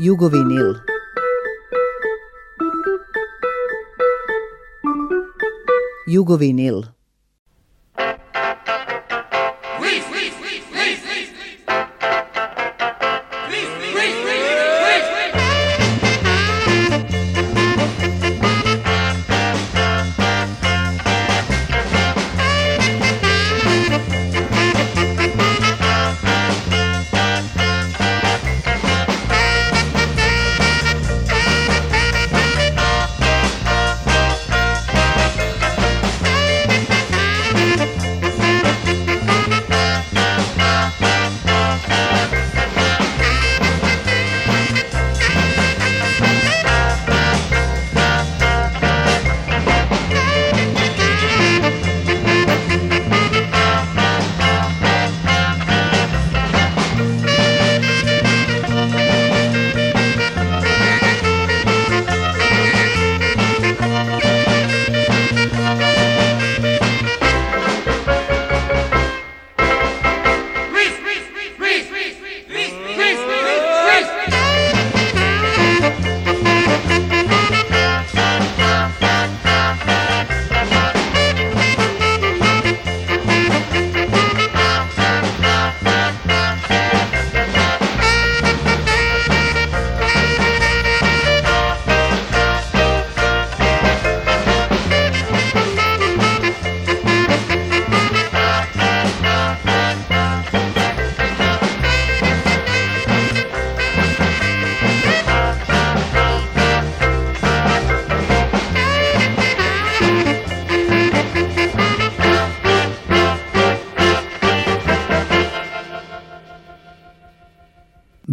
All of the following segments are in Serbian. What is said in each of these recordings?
Jugovinil. Jugovinil.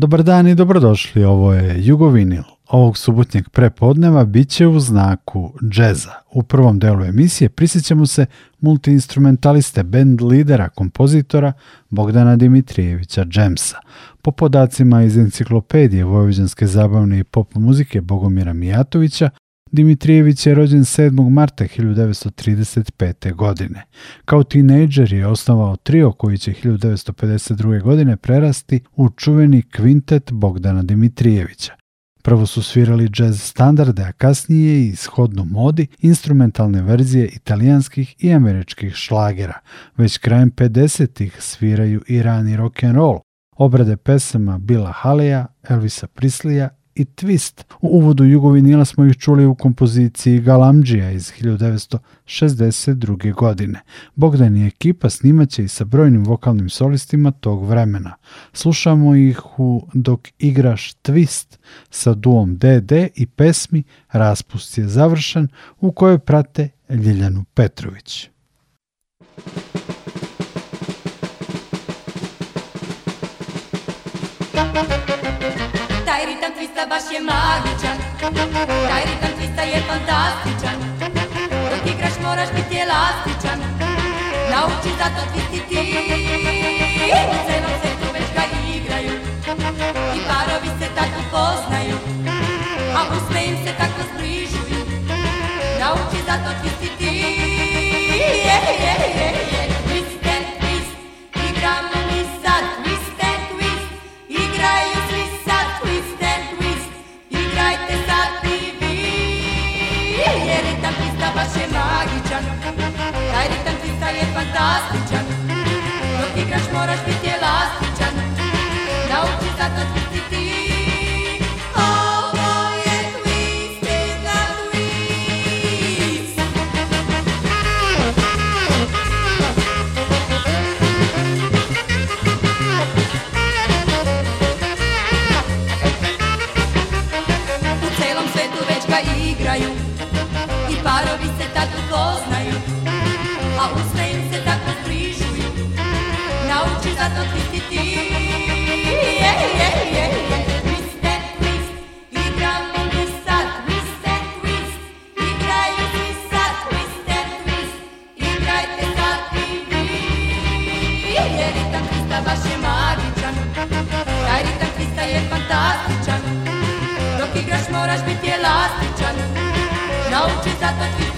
Dobar dan i dobrodošli, ovo je Jugovinil. Ovog subotnjeg prepodneva bit će u znaku džeza. U prvom delu emisije prisjećamo se multiinstrumentaliste, band lidera, kompozitora Bogdana Dimitrijevića Džemsa. Po podacima iz enciklopedije Vojvođanske zabavne i pop muzike Bogomira Mijatovića, Dimitrijević je rođen 7. marta 1935. godine. Kao tinejdžer je osnovao trio koji će 1952. godine prerasti u čuveni kvintet Bogdana Dimitrijevića. Prvo su svirali jazz standarde, a kasnije i shodno modi instrumentalne verzije italijanskih i američkih šlagera. Već krajem 50-ih sviraju i rani rock and roll, obrade pesama Bila Haleja, Elvisa Prislija i Twist. U uvodu Jugovinila smo ih čuli u kompoziciji Galamđija iz 1962. godine. Bogdan i ekipa snimaće i sa brojnim vokalnim solistima tog vremena. Slušamo ih u Dok igraš Twist sa duom DD i pesmi Raspust je završen u kojoj prate Ljiljanu Petrović. Twista baš je magičan. Taj ritam twista je fantastičan. Dok igraš moraš biti elastičan. Nauči zato twistiti U celom svetu već ga igraju. I parovi se tako poznaju. A usne im se tako zbližuju. Nauči zato twistiti yeah, yeah, yeah, yeah. fantastičan Dok igraš moraš biti elastičan. Nauči zato ti. Ovo je twist i na twist. U celom svetu već igraju. I parovi se tad upoznaju. A u zato ti ti. Ti je, je, je, je. Twiste, twist, igramo mi sad. Twiste, twist, igraju mi sad. Twiste, twist, igrajte sad i vi. Jer ritam Twista baš je magičan. Taj ritam Twista je fantastičan. Dok igraš moraš biti elastičan. Nauči zato Twista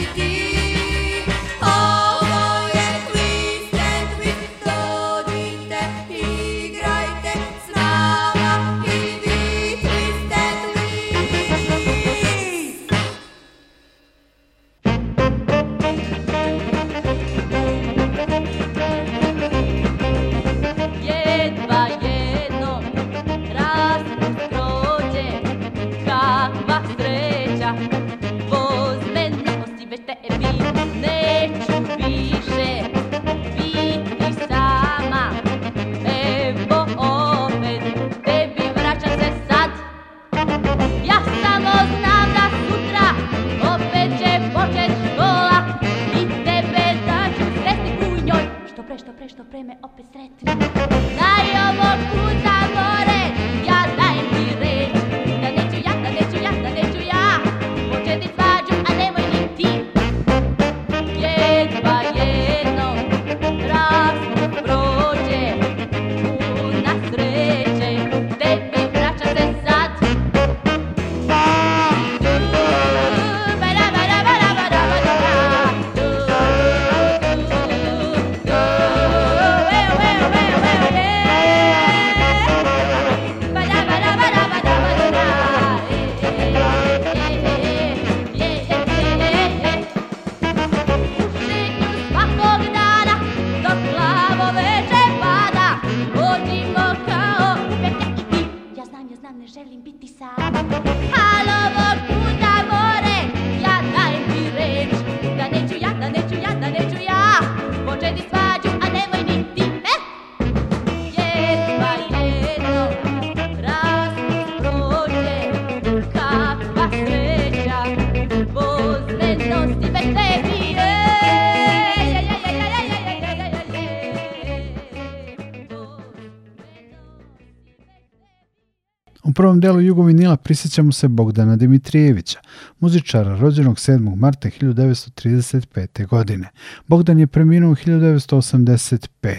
Roger this prvom delu Jugovinila prisjećamo se Bogdana Dimitrijevića, muzičara rođenog 7. marta 1935. godine. Bogdan je preminuo 1985.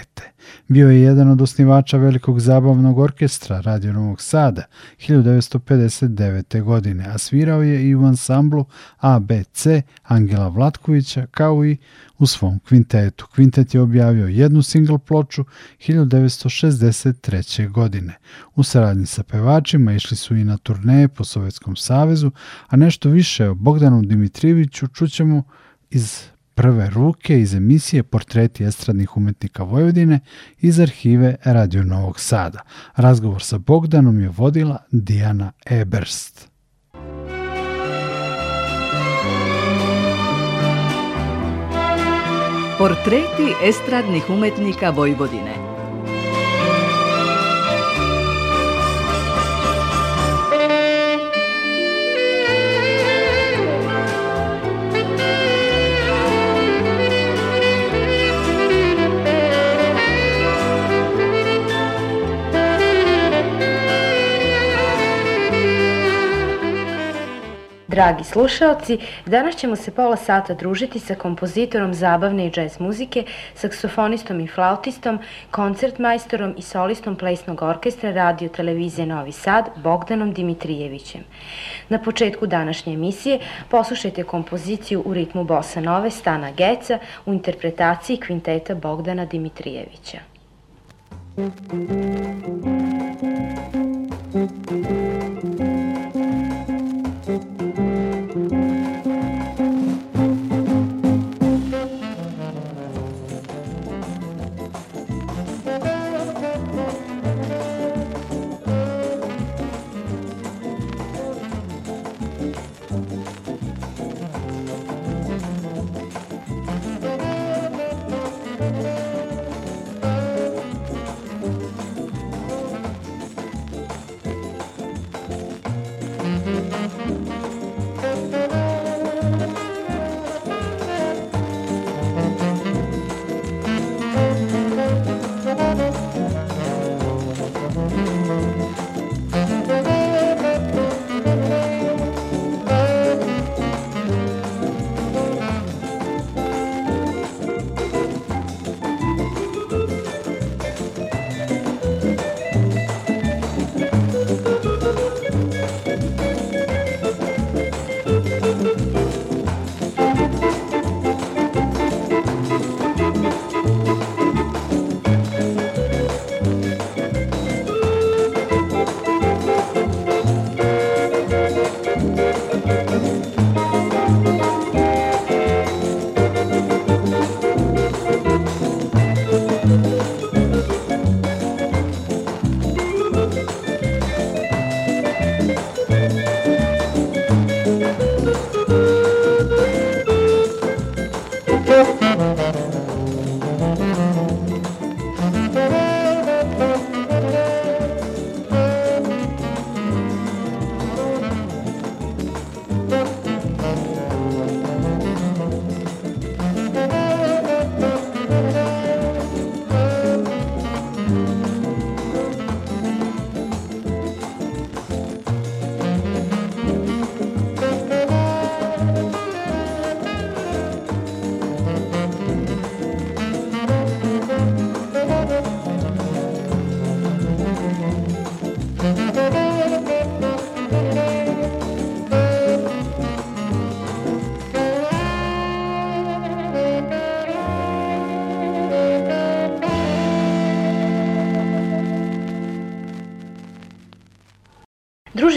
Bio je jedan od osnivača velikog zabavnog orkestra Radio Novog Sada 1959. godine, a svirao je i u ansamblu ABC Angela Vlatkovića kao i u svom kvintetu. Kvintet je objavio jednu singl ploču 1963. godine. U saradnji sa pevačima išli su i na turneje po Sovjetskom savezu, a nešto više o Bogdanu Dimitrijeviću čućemo iz prve ruke iz emisije Portreti estradnih umetnika Vojvodine iz arhive Radio Novog Sada. Razgovor sa Bogdanom je vodila Dijana Eberst. Portreti estradnih umetnika Vojvodine. Dragi slušaoci, danas ćemo se pola sata družiti sa kompozitorom zabavne i džez muzike, saksofonistom i flautistom, koncertmajstorom i solistom plesnog orkestra radio televizije Novi Sad Bogdanom Dimitrijevićem. Na početku današnje emisije poslušajte kompoziciju u ritmu bossa nove Stana Geca u interpretaciji kvinteta Bogdana Dimitrijevića.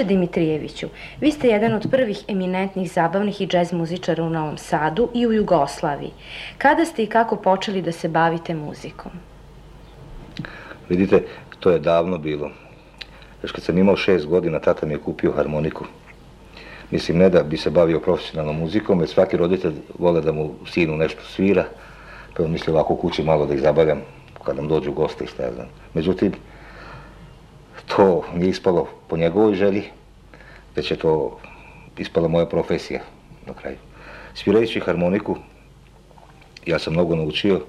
Druže Dimitrijeviću, vi ste jedan od prvih eminentnih zabavnih i džez muzičara u Novom Sadu i u Jugoslaviji. Kada ste i kako počeli da se bavite muzikom? Vidite, to je davno bilo. Još kad sam imao šest godina, tata mi je kupio harmoniku. Mislim, ne da bi se bavio profesionalnom muzikom, već svaki roditelj vole da mu sinu nešto svira, pa on misli ovako u kući malo da ih zabavljam kad nam dođu gosti, šta ja znam. Međutim, to nije ispalo po njegovoj želji, već je to ispala moja profesija na kraju. Svirajući harmoniku, ja sam mnogo naučio,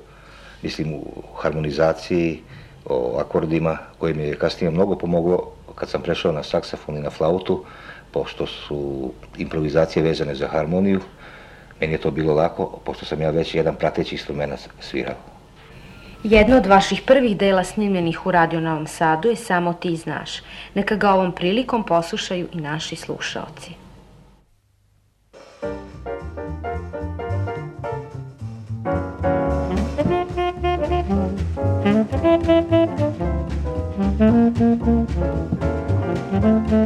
mislim u harmonizaciji, o akordima, koji mi je kasnije mnogo pomoglo kad sam prešao na saksafon i na flautu, pošto su improvizacije vezane za harmoniju, meni je to bilo lako, pošto sam ja već jedan prateći instrument svirao. Jedno od vaših prvih dela snimljenih u Radio Novom Sadu je Samo ti znaš. Neka ga ovom prilikom poslušaju i naši slušaoci. Vaš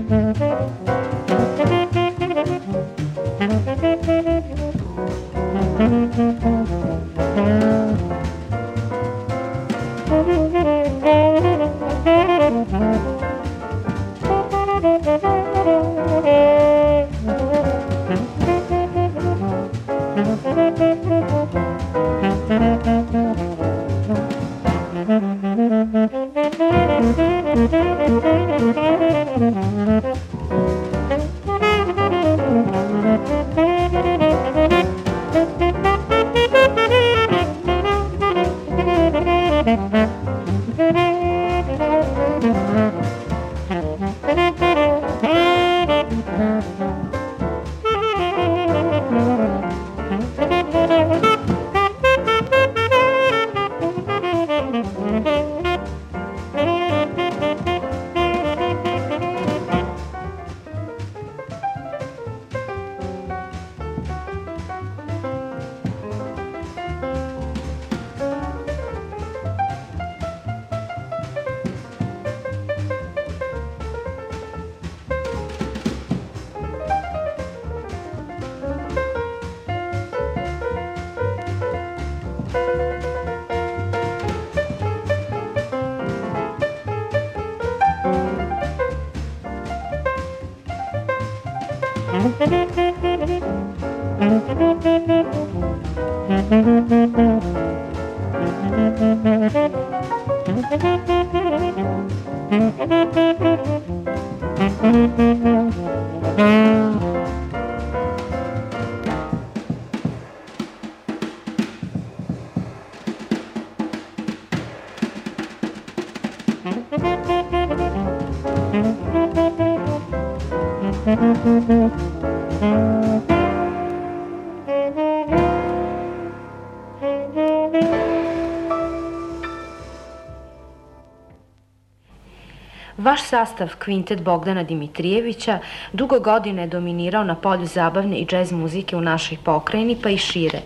sastav Kvintet Bogdana Dimitrijevića dugo godine je dominirao na polju zabavne i džez muzike u našoj pokrajini pa i šire,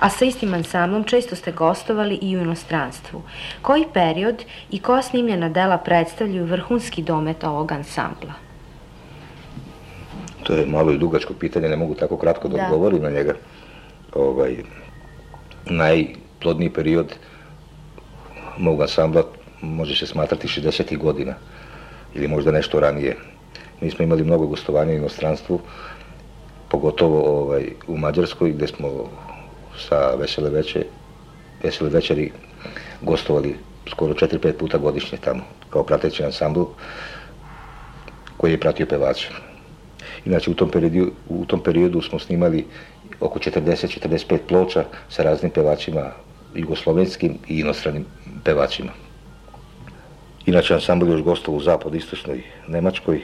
a sa istim ansamblom često ste gostovali i u inostranstvu. Koji period i koja snimljena dela predstavljaju vrhunski domet ovog ansambla? To je malo i dugačko pitanje, ne mogu tako kratko da, Da. odgovorim na njega. Ovaj, najplodniji period mog ansambla može se smatrati 60. godina ili možda nešto ranije. Mi smo imali mnogo gostovanja u inostranstvu, pogotovo ovaj, u Mađarskoj gdje smo sa Vesele, veče, vesele večeri gostovali skoro 4-5 puta godišnje tamo kao prateći ansambl koji je pratio pevača. Inače, u tom periodu, u tom periodu smo snimali oko 40-45 ploča sa raznim pevačima, jugoslovenskim i inostranim pevačima. Inače, ansambl još gostovao u zapad, istočnoj Nemačkoj,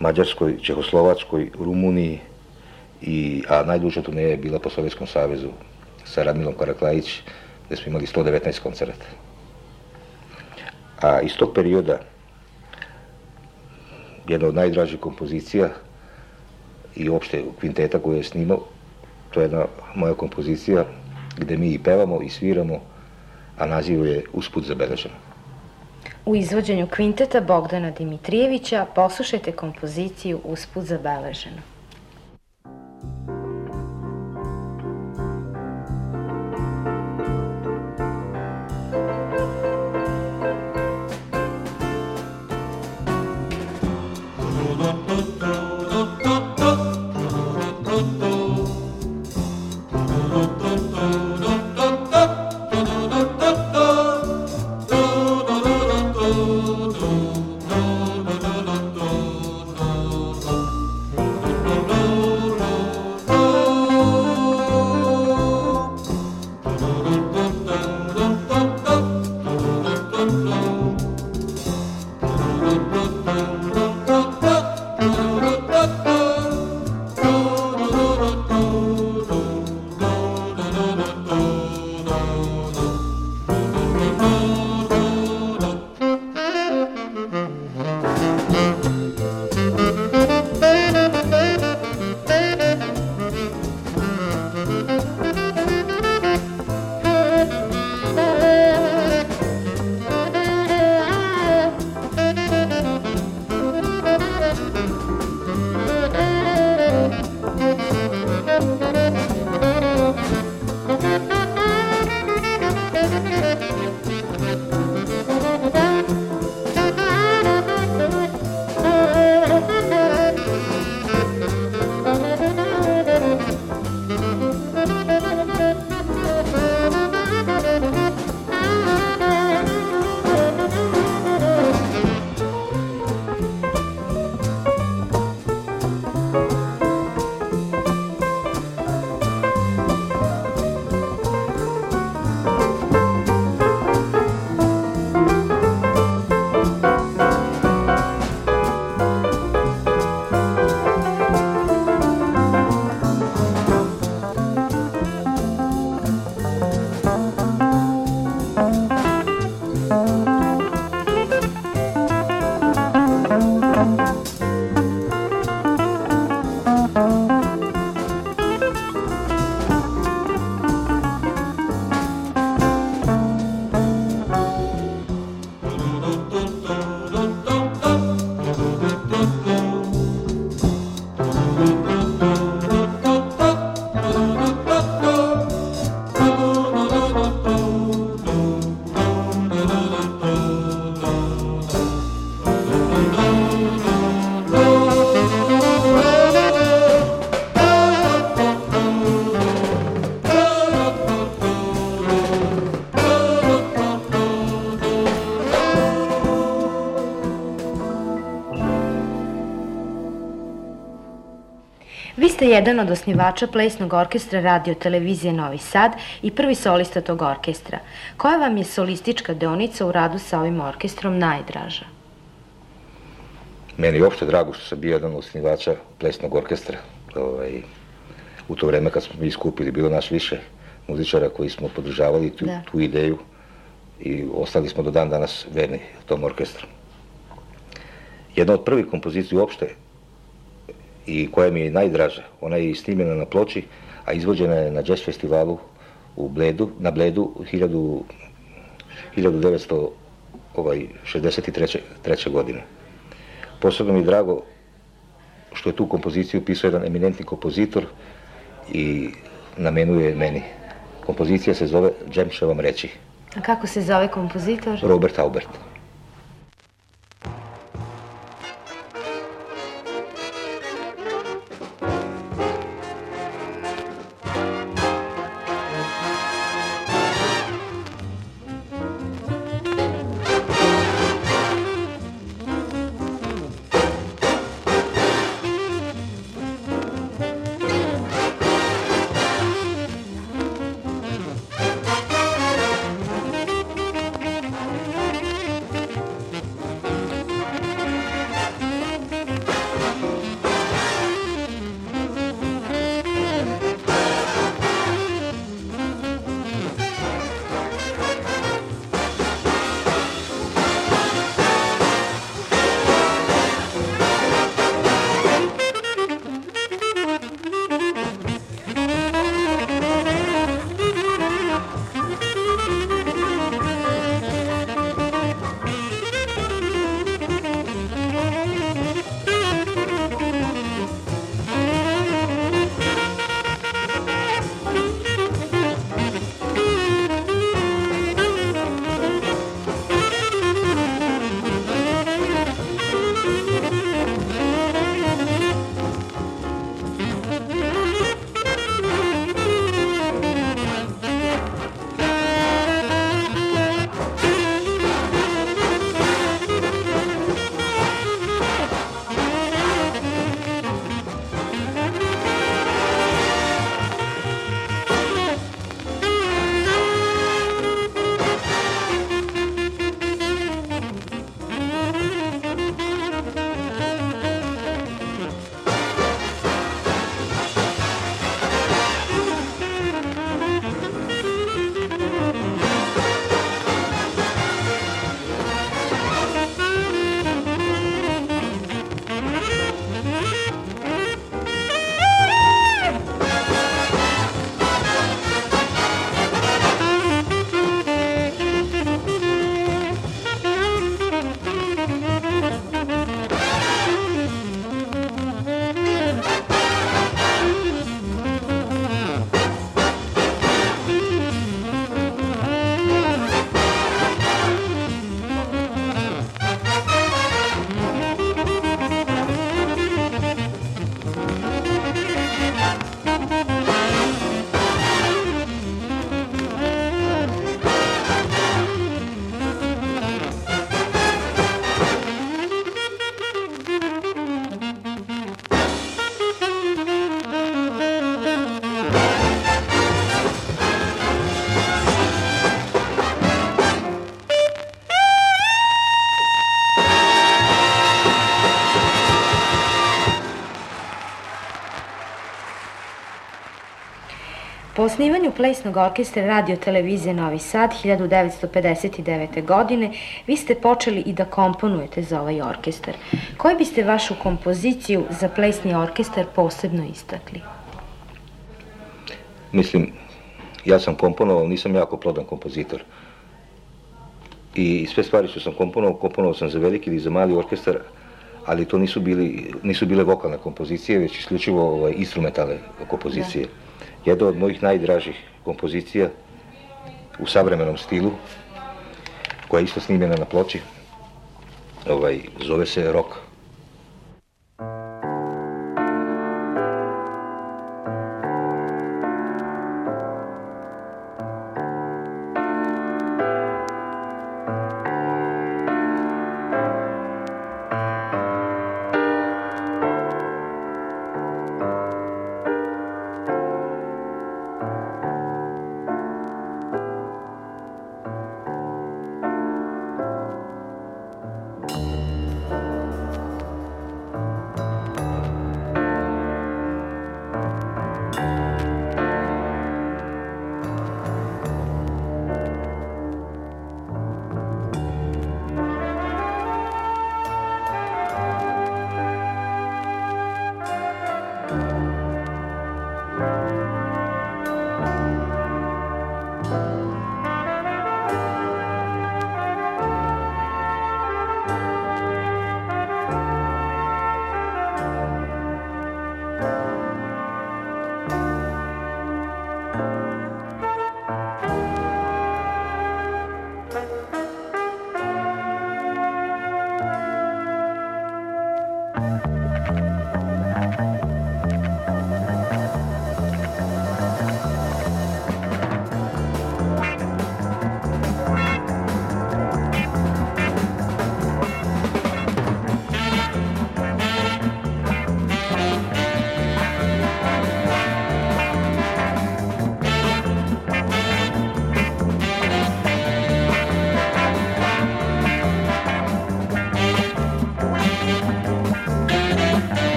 Mađarskoj, Čehoslovačkoj, Rumuniji, i, a najduža turneja je bila po Sovjetskom savezu sa Radmilom Karaklajić, gdje smo imali 119 koncerata. A iz tog perioda jedna od najdražih kompozicija i uopšte kvinteta koju je snimao, to je jedna moja kompozicija gdje mi i pevamo i sviramo, a naziv je Usput zabeleženo. U izvođenju kvinteta Bogdana Dimitrijevića poslušajte kompoziciju Usput zabeleženo. Vi ste jedan od osnivača plesnog orkestra radio televizije Novi Sad i prvi solista tog orkestra. Koja vam je solistička deonica u radu sa ovim orkestrom najdraža? Meni je uopšte drago što sam bio jedan od osnivača plesnog orkestra. Ovaj, u to vreme kad smo mi iskupili, bilo naš više muzičara koji smo podržavali tu, Da. tu ideju i ostali smo do dan danas verni tom orkestru. Jedna od prvih kompozicija uopšte i koja mi je najdraža, ona je snimljena na ploči, a izvođena je na jazz festivalu u Bledu, na Bledu 1000, 1963. Ovaj, godine. Posebno mi je drago što je tu kompoziciju pisao jedan eminentni kompozitor i namenuje je meni. Kompozicija se zove Džemše vam reći, A kako se zove kompozitor? Robert Aubert. Osnivanju plesnog orkestra radio televizije Novi Sad 1959. godine vi ste počeli i da komponujete za ovaj orkestar. Koju biste vašu kompoziciju za plesni orkestar posebno istakli? Mislim, ja sam komponovao, nisam jako plodan kompozitor. I sve stvari što sam komponovao, komponovao sam za veliki ili za mali orkestar, ali to nisu, bili, nisu bile vokalne kompozicije, već isključivo ovaj, instrumentalne kompozicije. Jedna od mojih najdražih kompozicija u savremenom stilu, koja je isto snimljena na ploči, ovaj, zove se Rock.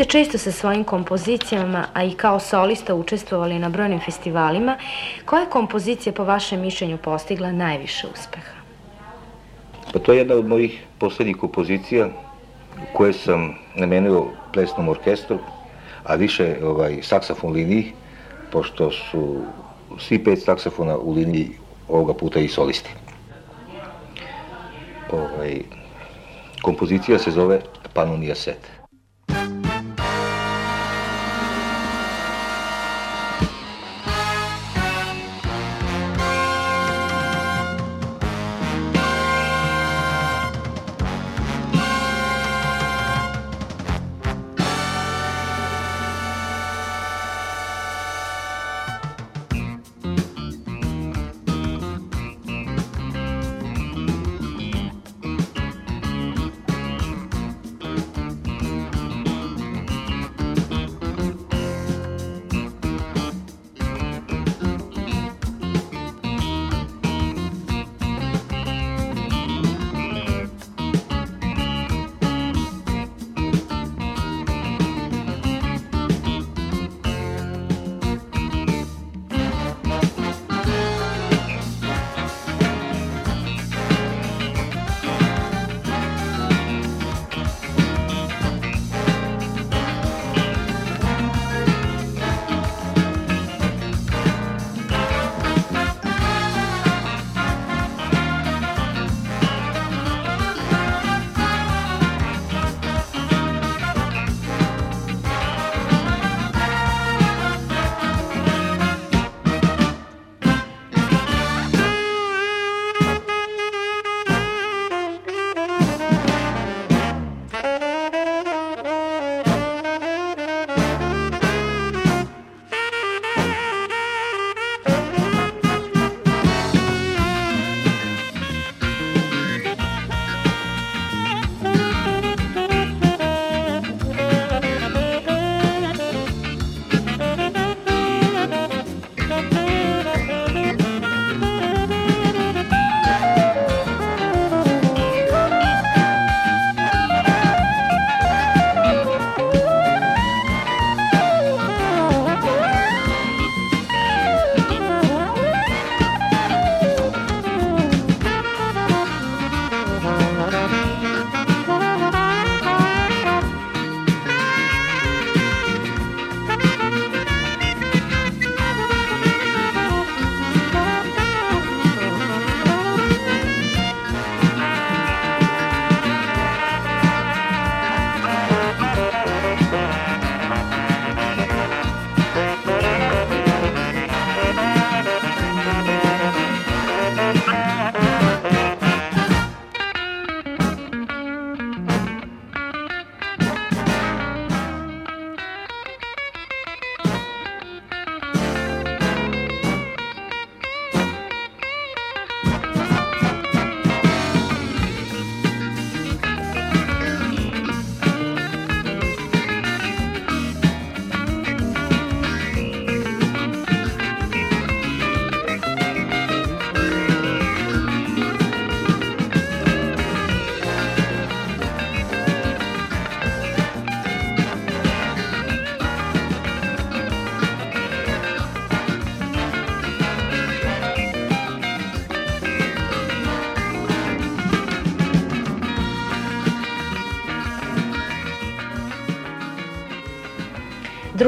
Ste često sa svojim kompozicijama, a i kao solista učestvovali na brojnim festivalima. Koja je kompozicija po vašem mišljenju postigla najviše uspeha? Pa to je jedna od mojih poslednjih kompozicija koje sam namenio plesnom orkestru, a više ovaj, saksofon liniji, pošto su svi pet saksofona u liniji ovoga puta i solisti. Ovaj, kompozicija se zove Panonija Set.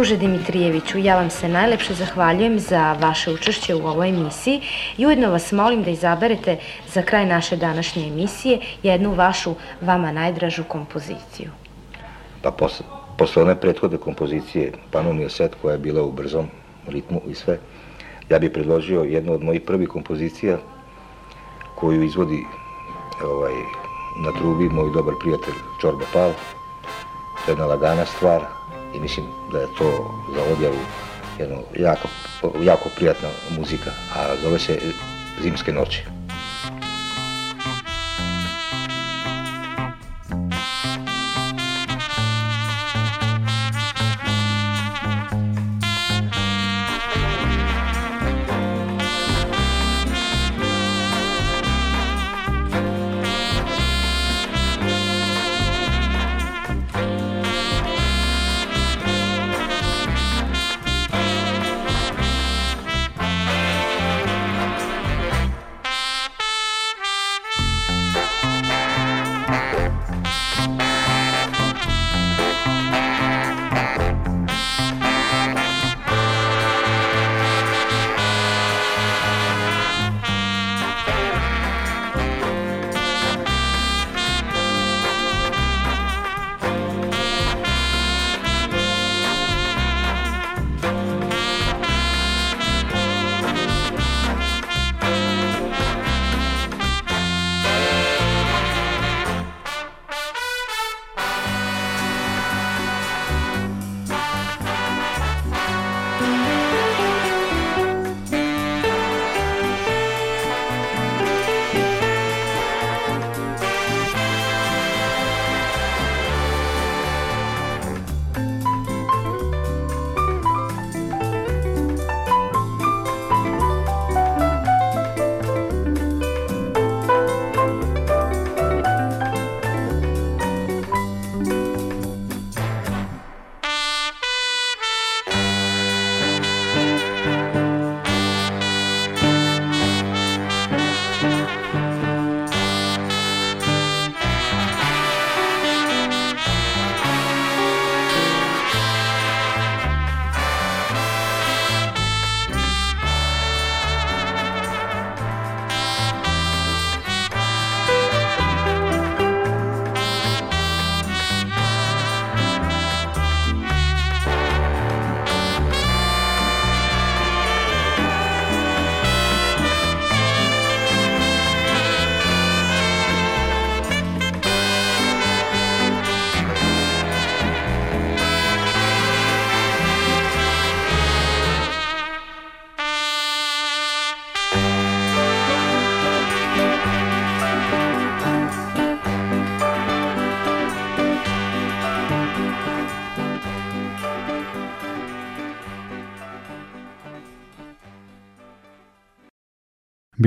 Druže Dimitrijeviću, ja vam se najlepše zahvaljujem za vaše učešće u ovoj emisiji i ujedno vas molim da izaberete za kraj naše današnje emisije jednu vašu vama najdražu kompoziciju. Pa posle, posle one prethodne kompozicije Panonija set koja je bila u brzom ritmu i sve, ja bih predložio jednu od mojih prvih kompozicija koju izvodi ovaj, na trubi moj dobar prijatelj Čorba Pal. To je jedna lagana stvar, i mislim da je to za odjavu jedno jako, jako prijatna muzika, a zove se Zimske noći.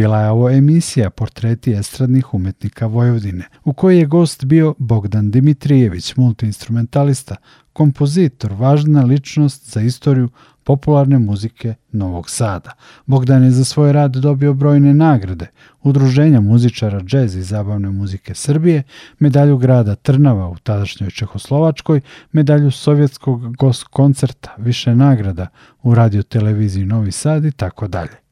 Bila je ovo emisija Portreti estradnih umetnika Vojvodine, u kojoj je gost bio Bogdan Dimitrijević, multiinstrumentalista, kompozitor, važna ličnost za istoriju popularne muzike Novog Sada. Bogdan je za svoj rad dobio brojne nagrade, Udruženja muzičara džez i zabavne muzike Srbije, medalju grada Trnava u tadašnjoj Čehoslovačkoj, medalju sovjetskog gost koncerta, više nagrada u radioteleviziji Novi Sad i tako dalje.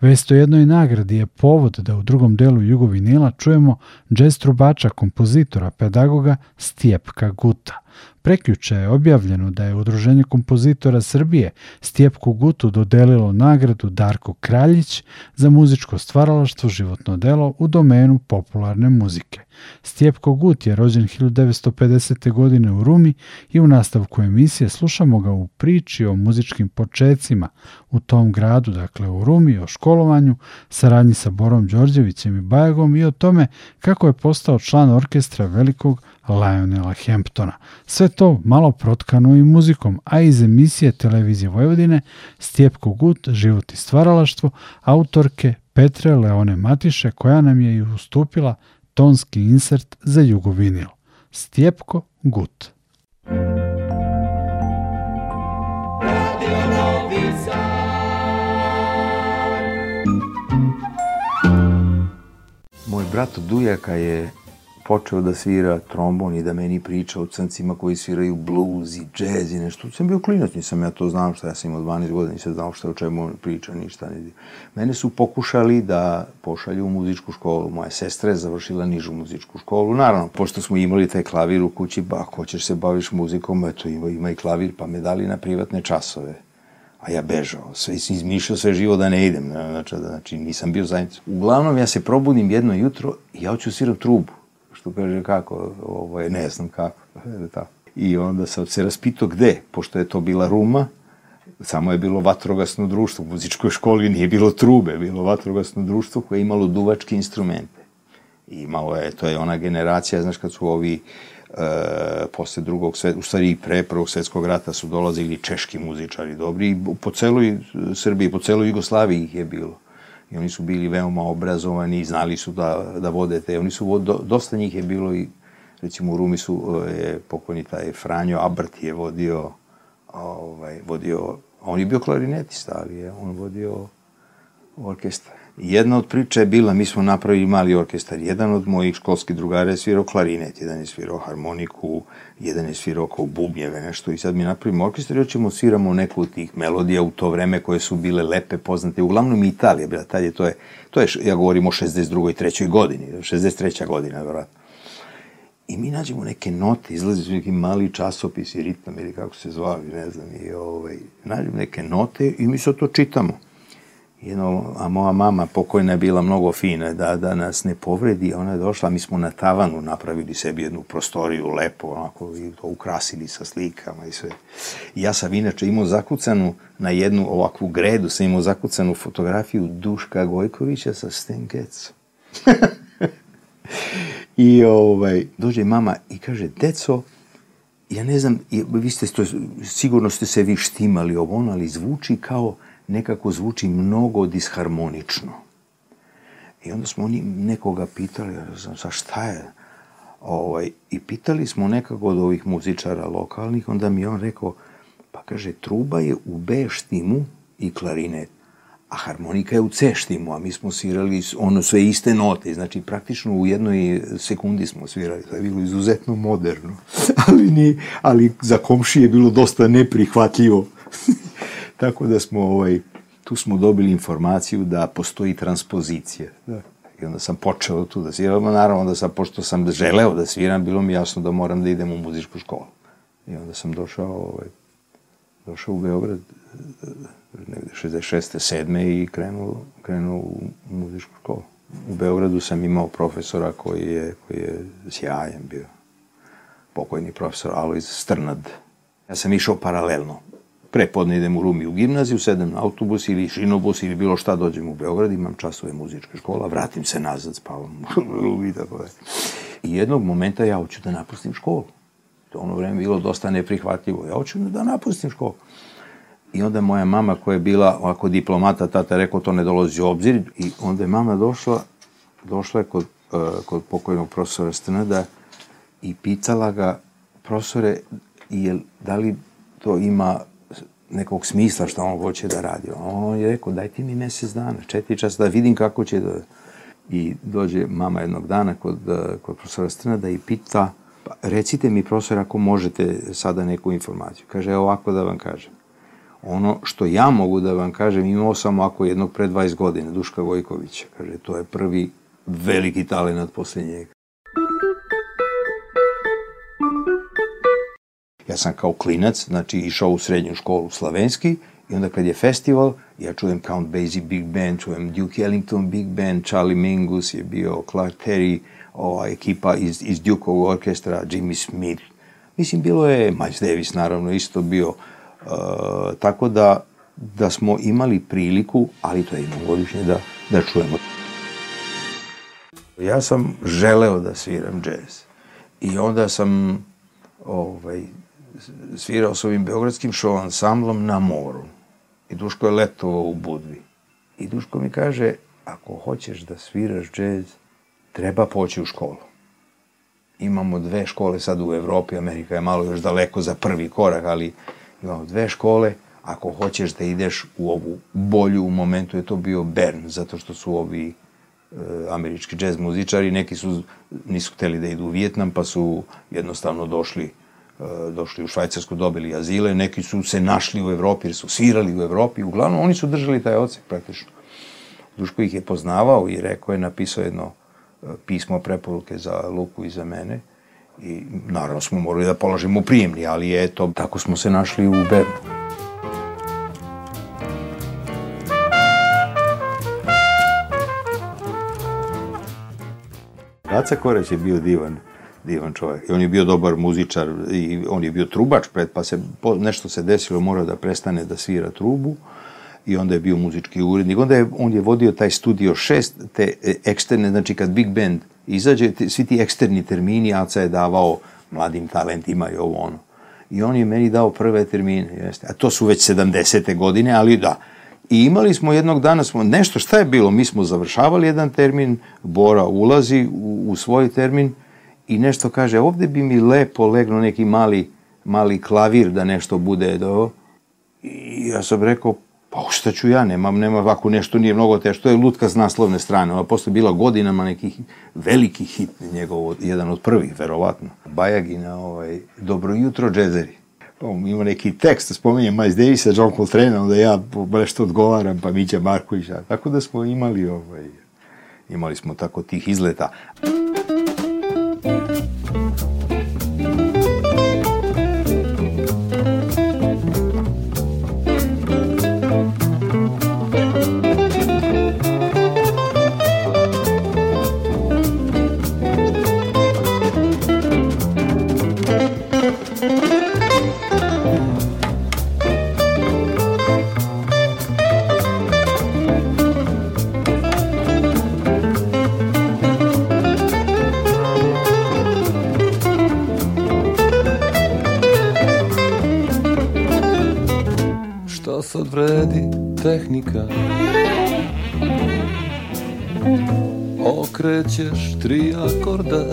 Vest jednoj nagradi je povod da u drugom delu Jugovinila čujemo džez trubača, kompozitora, pedagoga Stjepka Guta. Prekjuče je objavljeno da je Udruženje kompozitora Srbije Stjepku Gutu dodelilo nagradu Darko Kraljić za muzičko stvaralaštvo životno delo u domenu popularne muzike. Stjepko Gut je rođen 1950. godine u Rumi i u nastavku emisije slušamo ga u priči o muzičkim počecima u tom gradu, dakle u Rumi, o školovanju, saradnji sa Borom Đorđevićem i Bajagom i o tome kako je postao član orkestra velikog Lionela Hamptona. Sve to malo protkano i muzikom, a iz emisije Televizije Vojvodine Stjepko Gut, Život i stvaralaštvo, autorke Petre Leone Matiše, koja nam je i ustupila tonski insert za jugovinil. Stjepko Gut. Moj brat Dujaka je počeo da svira trombon i da meni priča o crncima koji sviraju blues i džez i nešto. Sam bio klinac, nisam ja to znao šta, ja sam imao 12 godina, nisam znao šta o čemu on priča, ništa. Ni... Mene su pokušali da pošalju u muzičku školu. Moja sestra je završila nižu muzičku školu. Naravno, pošto smo imali taj klavir u kući, ba, ako hoćeš se baviš muzikom, eto, ima, ima i klavir, pa me dali na privatne časove a ja bežao, sve izmišljao sve živo da ne idem, znači, znači nisam bio zajednic. Uglavnom ja se probudim jedno jutro i ja hoću sviram trubu što kaže kako, je, ne znam kako, tako. I onda sam se raspitao gde, pošto je to bila Ruma, samo je bilo vatrogasno društvo, u muzičkoj školi nije bilo trube, bilo vatrogasno društvo koje je imalo duvačke instrumente. I imalo je, to je ona generacija, znaš, kad su ovi e, posle drugog sveta, u stvari pre prvog svetskog rata su dolazili češki muzičari dobri po celoj Srbiji, po celoj Jugoslaviji ih je bilo i oni su bili veoma obrazovani znali su da, da vode te. Oni su, do, dosta njih je bilo i, recimo u Rumi su, je pokojni taj Franjo Abrt je vodio, ovaj, vodio, on je bio klarinetista, ali je on vodio orkestar. Jedna od priča je bila, mi smo napravili mali orkestar, jedan od mojih školskih drugara je svirao klarinet, jedan je svirao harmoniku, jedan je svirao kao bubnjeve, nešto, i sad mi napravimo orkestar i hoćemo sviramo neku od tih melodija u to vreme koje su bile lepe, poznate, uglavnom Italija, bila, tad je, to je, to je, ja govorim o 62. i 3. godini, 63. godina, vjerojatno. I mi nađemo neke note, izlazi su neki mali časopisi, ritam ili kako se zvali, ne znam, i ovaj, nađemo neke note i mi sad to čitamo jedno, a moja mama pokojna je bila mnogo fina, da, da nas ne povredi, ona je došla, mi smo na tavanu napravili sebi jednu prostoriju lepo, onako, i to ukrasili sa slikama i sve. I ja sam inače imao zakucanu na jednu ovakvu gredu, sam imao zakucanu fotografiju Duška Gojkovića sa Stenkecom. I ovaj, dođe mama i kaže, deco, ja ne znam, vi ste, to, sigurno ste se vi štimali ovo ali zvuči kao nekako zvuči mnogo disharmonično. I onda smo oni nekoga pitali, ja sa šta je? Ovaj, I pitali smo nekako od ovih muzičara lokalnih, onda mi on rekao, pa kaže, truba je u B štimu i klarinet, a harmonika je u C štimu, a mi smo svirali ono sve iste note, znači praktično u jednoj sekundi smo svirali, to je bilo izuzetno moderno, ali, ni, ali za komšije je bilo dosta neprihvatljivo. Tako da smo, ovaj, tu smo dobili informaciju da postoji transpozicija. Da. I onda sam počeo tu da sviram, naravno da sam, pošto sam želeo da sviram, bilo mi jasno da moram da idem u muzičku školu. I onda sam došao, ovaj, došao u Beograd negde 66. 7. i krenuo, krenuo u muzičku školu. U Beogradu sam imao profesora koji je, koji je sjajan bio. Pokojni profesor Alojz Strnad. Ja sam išao paralelno prepodne idem u Rumi u gimnaziju, sedem na autobus ili šinobus ili bilo šta, dođem u Beograd, imam časove muzičke škola, vratim se nazad, spavam u Rumi i tako da. I jednog momenta ja hoću da napustim školu. To ono vreme bilo dosta neprihvatljivo. Ja hoću da napustim školu. I onda moja mama koja je bila ovako diplomata, tata rekao to ne dolazi u obzir i onda je mama došla, došla je kod, uh, kod pokojnog profesora Strnada i pitala ga, profesore, jel, da li to ima nekog smisla što on hoće da radi. On je rekao, daj ti mi mesec dana, četiri časa, da vidim kako će da... I dođe mama jednog dana kod, kod profesora Strnada i pita, pa recite mi profesor ako možete sada neku informaciju. Kaže, ovako da vam kažem. Ono što ja mogu da vam kažem, imao sam ovako jednog pre 20 godina, Duška Vojkovića. Kaže, to je prvi veliki talenat posle njega. Ja sam kao klinac, znači, išao u srednju školu slavenski i onda kad je festival, ja čujem Count Basie Big Band, čujem Duke Ellington Big Band, Charlie Mingus je bio, Clark Terry, ova ekipa iz, iz Dukeovog orkestra, Jimmy Smith. Mislim, bilo je Miles Davis, naravno, isto bio. Uh, tako da, da smo imali priliku, ali to je jednom godišnje, da, da čujemo. Ja sam želeo da sviram džez. I onda sam ovaj, svirao s ovim beogradskim show ansamblom na moru. I Duško je letovao u Budvi. I Duško mi kaže, ako hoćeš da sviraš džez, treba poći u školu. Imamo dve škole sad u Evropi, Amerika je malo još daleko za prvi korak, ali imamo dve škole, ako hoćeš da ideš u ovu bolju, u momentu je to bio Bern, zato što su ovi e, američki džez muzičari, neki su, nisu hteli da idu u Vjetnam, pa su jednostavno došli došli u Švajcarsku, dobili azile, neki su se našli u Evropi jer su svirali u Evropi, uglavnom oni su držali taj ocek praktično. Duško ih je poznavao i rekao je, napisao jedno pismo preporuke za Luku i za mene i naravno smo morali da položimo prijemni, ali eto, tako smo se našli u Bernu. Aca Koreć je bio divan, divan čovjek. I on je bio dobar muzičar i on je bio trubač pred, pa se, nešto se desilo, morao da prestane da svira trubu i onda je bio muzički urednik. Onda je, on je vodio taj studio 6, te e, eksterne, znači kad Big Band izađe, te, svi ti eksterni termini, Aca je davao mladim talentima i ovo ono. I on je meni dao prve termine, jeste. A to su već 70. godine, ali da. I imali smo jednog dana, smo nešto, šta je bilo? Mi smo završavali jedan termin, Bora ulazi u, u svoj termin i nešto kaže, ovde bi mi lepo legno neki mali, mali klavir da nešto bude do... I ja sam rekao, Pa šta ću ja, nemam, nema, ovako nešto nije mnogo teško, to je lutka s naslovne strane, ona posle bila godinama nekih velikih hit, njegov, jedan od prvih, verovatno. Bajagina, ovaj, Dobro jutro, džezeri. Pa ima neki tekst, spominjem Miles Davisa, John Coltrane, onda ja nešto odgovaram, pa Mića Markovića, tako da smo imali, ovaj, imali smo tako tih izleta. Sad Okrećeš tri akorda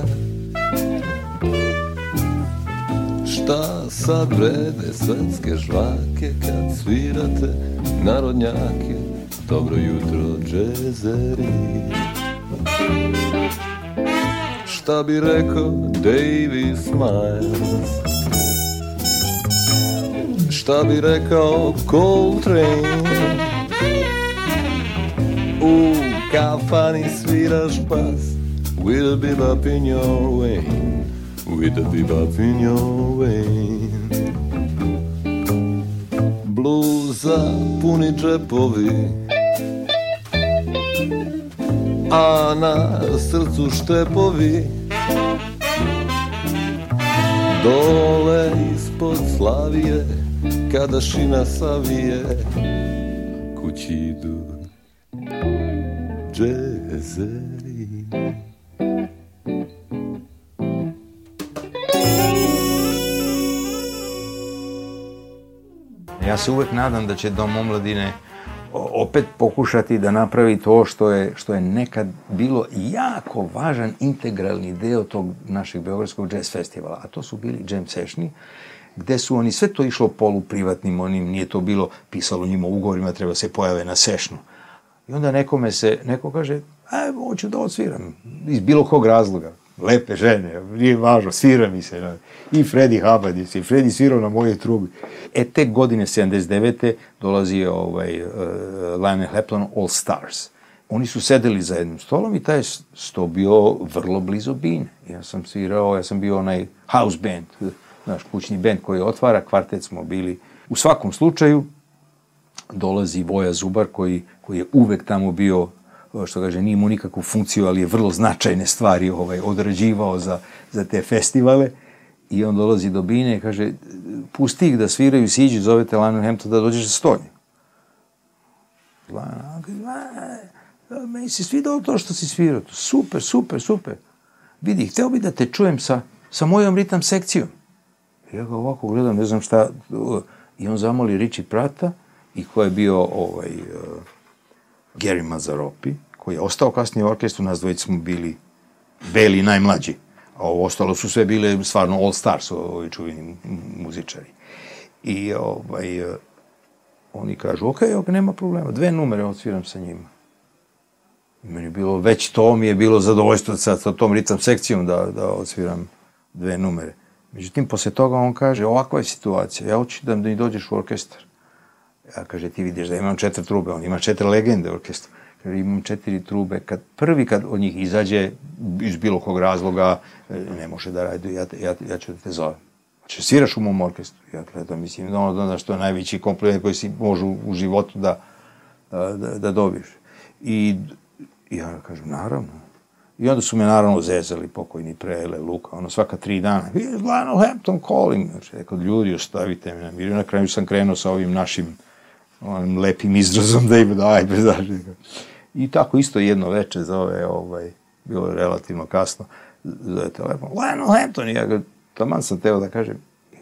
Šta sad vrede svetske žvake Kad svirate narodnjake? Dobro jutro džezeri. Šta bi rekao Davy Smiles Šta bi rekao Coltrane U kafani sviraš bas With a bebop in your way. With a bebop in your way. Bluza puni džepovi. A na srcu štepovi. Dole ispod slavije kada šina savije kući idu džezeri Ja se uvek nadam da će Dom omladine opet pokušati da napravi to što je, što je nekad bilo jako važan integralni deo tog našeg Beogradskog jazz festivala, a to su bili jam sessioni, gde su oni, sve to išlo poluprivatnim, onim, nije to bilo pisalo njima ugovorima, treba se pojave na sešnu. I onda nekome se, neko kaže, a, hoću da odsviram, iz bilo kog razloga, lepe žene, nije važno, svira mi se. I Freddy Hubbard, i Freddy svirao na moje trubi. E, te godine, 79. dolazi ovaj, uh, Lionel Hepton All Stars. Oni su sedeli za jednim stolom i taj sto bio vrlo blizu Bine. Ja sam svirao, ja sam bio onaj house band, naš kućni band koji otvara, kvartet smo bili. U svakom slučaju, dolazi Voja Zubar koji, koji je uvek tamo bio što kaže, nije mu nikakvu funkciju, ali je vrlo značajne stvari ovaj, odrađivao za, za te festivale. I on dolazi do Bine i kaže, pusti ih da sviraju, siđi, zovete Lanu Hampton da dođeš za stolje. Lana, kaže, "A, meni se svidao to što si svirao. Super, super, super. Vidi, hteo bi da te čujem sa, sa mojom ritam sekcijom. Ja ga ovako gledam, ne znam šta, i on zamoli Riči Prata, i ko je bio ovaj, uh, Gary Mazzaropi, koji je ostao kasnije u orkestru, nas dvojica smo bili beli najmlađi, a ovo ostalo su sve bile stvarno all stars, ovi čuveni muzičari. I ovaj, uh, oni kažu, ok, ok, nema problema, dve numere odsviram sa njima. I meni je bilo, već to mi je bilo zadovoljstvo sa, sa tom ritam sekcijom da, da odsviram dve numere. Međutim, posle toga on kaže, ovakva je situacija, ja hoću da mi dođeš u orkestar. Ja kaže, ti vidiš da imam četiri trube, on ima četiri legende u orkestru. Kaže, imam četiri trube, kad prvi kad od njih izađe iz bilo kog razloga, e, ne može da radi, ja, ja, ja ću da te zovem. Znači, sviraš u mom orkestru. Ja gledam, mislim, da ono da što je najveći kompliment koji si može u, životu da, da, da, da dobiješ. I ja kažem, naravno. I onda su me naravno zezali pokojni Prele, Luka, ono svaka tri dana. Here's Lionel Hampton calling. Znači, rekao, ljudi, ostavite me na miru. Na kraju sam krenuo sa ovim našim onim lepim izrazom da im daj bez dažnjega. I tako isto jedno veče zove, ovaj, bilo je relativno kasno, zove telefon, Lionel Hampton, ja ga, taman sam teo da kažem,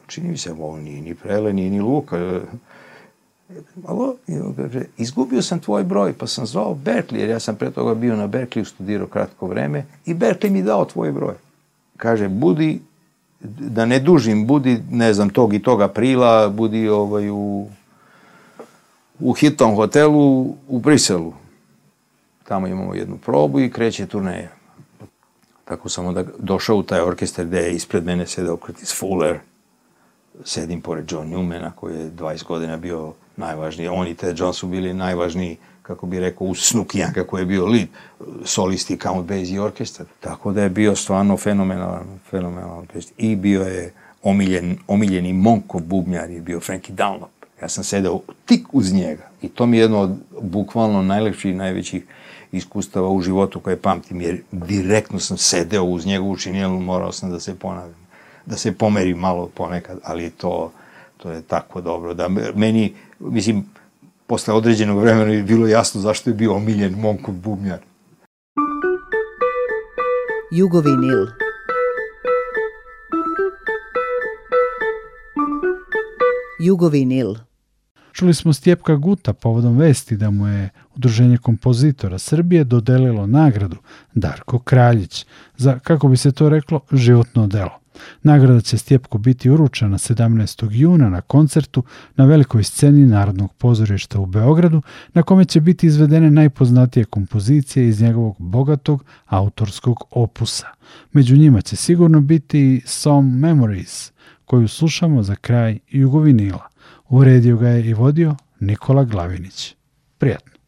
čini mi se, ovo nije ni Prele, nije ni Luka, Alo, izgubio sam tvoj broj, pa sam zvao Berkeley, jer ja sam pre toga bio na Berkeley, studirao kratko vreme, i Berkeley mi dao tvoj broj. Kaže, budi, da ne dužim, budi, ne znam, tog i tog aprila, budi ovaj, u, u Hilton hotelu u Briselu. Tamo imamo jednu probu i kreće turneja. Tako sam onda došao u taj orkestar gde je ispred mene sedeo Curtis Fuller, sedim pored John Newmana koji je 20 godina bio najvažniji. On i Ted John su bili najvažniji, kako bi rekao, uz Snooki koji je bio lead, solisti Count Basie orkestar. Tako da je bio stvarno fenomenalan, fenomenalan orkestar. I bio je omiljen, omiljeni Monkov bubnjar je bio Frankie Dunlop. Ja sam sedeo tik uz njega. I to mi je jedno od bukvalno najlepših i najvećih iskustava u životu koje pamtim, jer direktno sam sedeo uz njegovu činjelu, morao sam da se ponavljam da se pomeri malo ponekad, ali to, to je tako dobro. Da me- meni, mislim, posle određenog vremena je bilo jasno zašto je bio omiljen Monkov bubnjar. Jugovinil. Jugovinil. Čuli smo Stjepka Guta povodom vesti da mu je Udruženje kompozitora Srbije dodelilo nagradu Darko Kraljić za, kako bi se to reklo, životno delo. Nagrada će Stjepku biti uručena 17. juna na koncertu na velikoj sceni Narodnog pozorišta u Beogradu, na kome će biti izvedene najpoznatije kompozicije iz njegovog bogatog autorskog opusa. Među njima će sigurno biti Song Memories, koju slušamo za kraj Jugovinila. Uredio ga je i vodio Nikola Glavinić. Prijatno.